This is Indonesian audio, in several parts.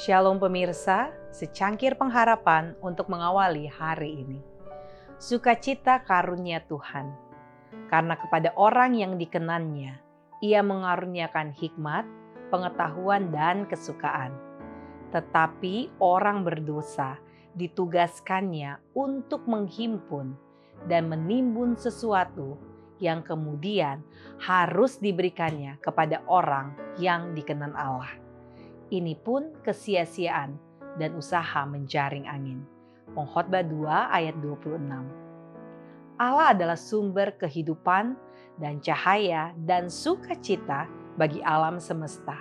Shalom pemirsa, secangkir pengharapan untuk mengawali hari ini. Sukacita karunia Tuhan, karena kepada orang yang dikenannya, ia mengaruniakan hikmat, pengetahuan, dan kesukaan. Tetapi orang berdosa ditugaskannya untuk menghimpun dan menimbun sesuatu yang kemudian harus diberikannya kepada orang yang dikenan Allah. Ini pun kesia-siaan dan usaha menjaring angin. Pengkhotbah 2 ayat 26. Allah adalah sumber kehidupan dan cahaya dan sukacita bagi alam semesta.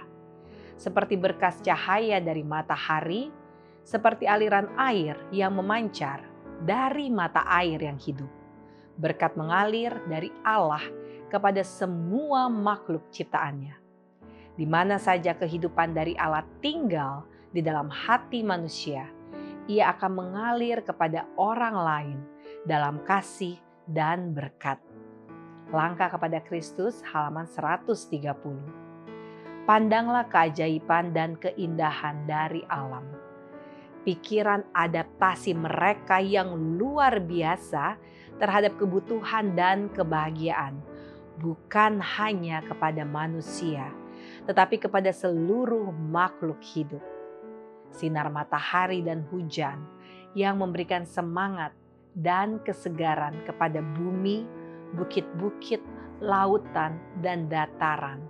Seperti berkas cahaya dari matahari, seperti aliran air yang memancar dari mata air yang hidup. Berkat mengalir dari Allah kepada semua makhluk ciptaannya di mana saja kehidupan dari Allah tinggal di dalam hati manusia, ia akan mengalir kepada orang lain dalam kasih dan berkat. Langkah kepada Kristus halaman 130. Pandanglah keajaiban dan keindahan dari alam. Pikiran adaptasi mereka yang luar biasa terhadap kebutuhan dan kebahagiaan, bukan hanya kepada manusia, tetapi kepada seluruh makhluk hidup. Sinar matahari dan hujan yang memberikan semangat dan kesegaran kepada bumi, bukit-bukit, lautan, dan dataran.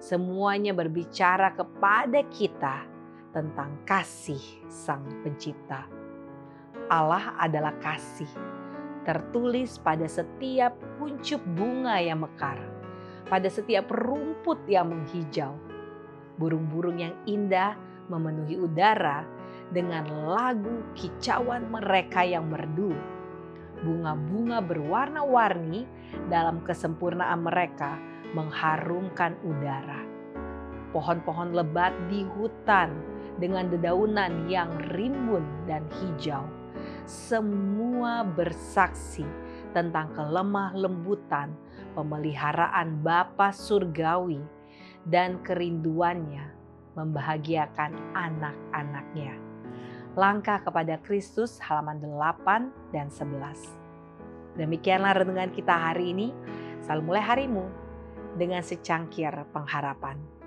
Semuanya berbicara kepada kita tentang kasih Sang Pencipta. Allah adalah kasih, tertulis pada setiap kuncup bunga yang mekar pada setiap rumput yang menghijau. Burung-burung yang indah memenuhi udara dengan lagu kicauan mereka yang merdu. Bunga-bunga berwarna-warni dalam kesempurnaan mereka mengharumkan udara. Pohon-pohon lebat di hutan dengan dedaunan yang rimbun dan hijau. Semua bersaksi tentang kelemah lembutan pemeliharaan Bapa Surgawi dan kerinduannya membahagiakan anak-anaknya. Langkah kepada Kristus halaman 8 dan 11. Demikianlah renungan kita hari ini. Selalu mulai harimu dengan secangkir pengharapan.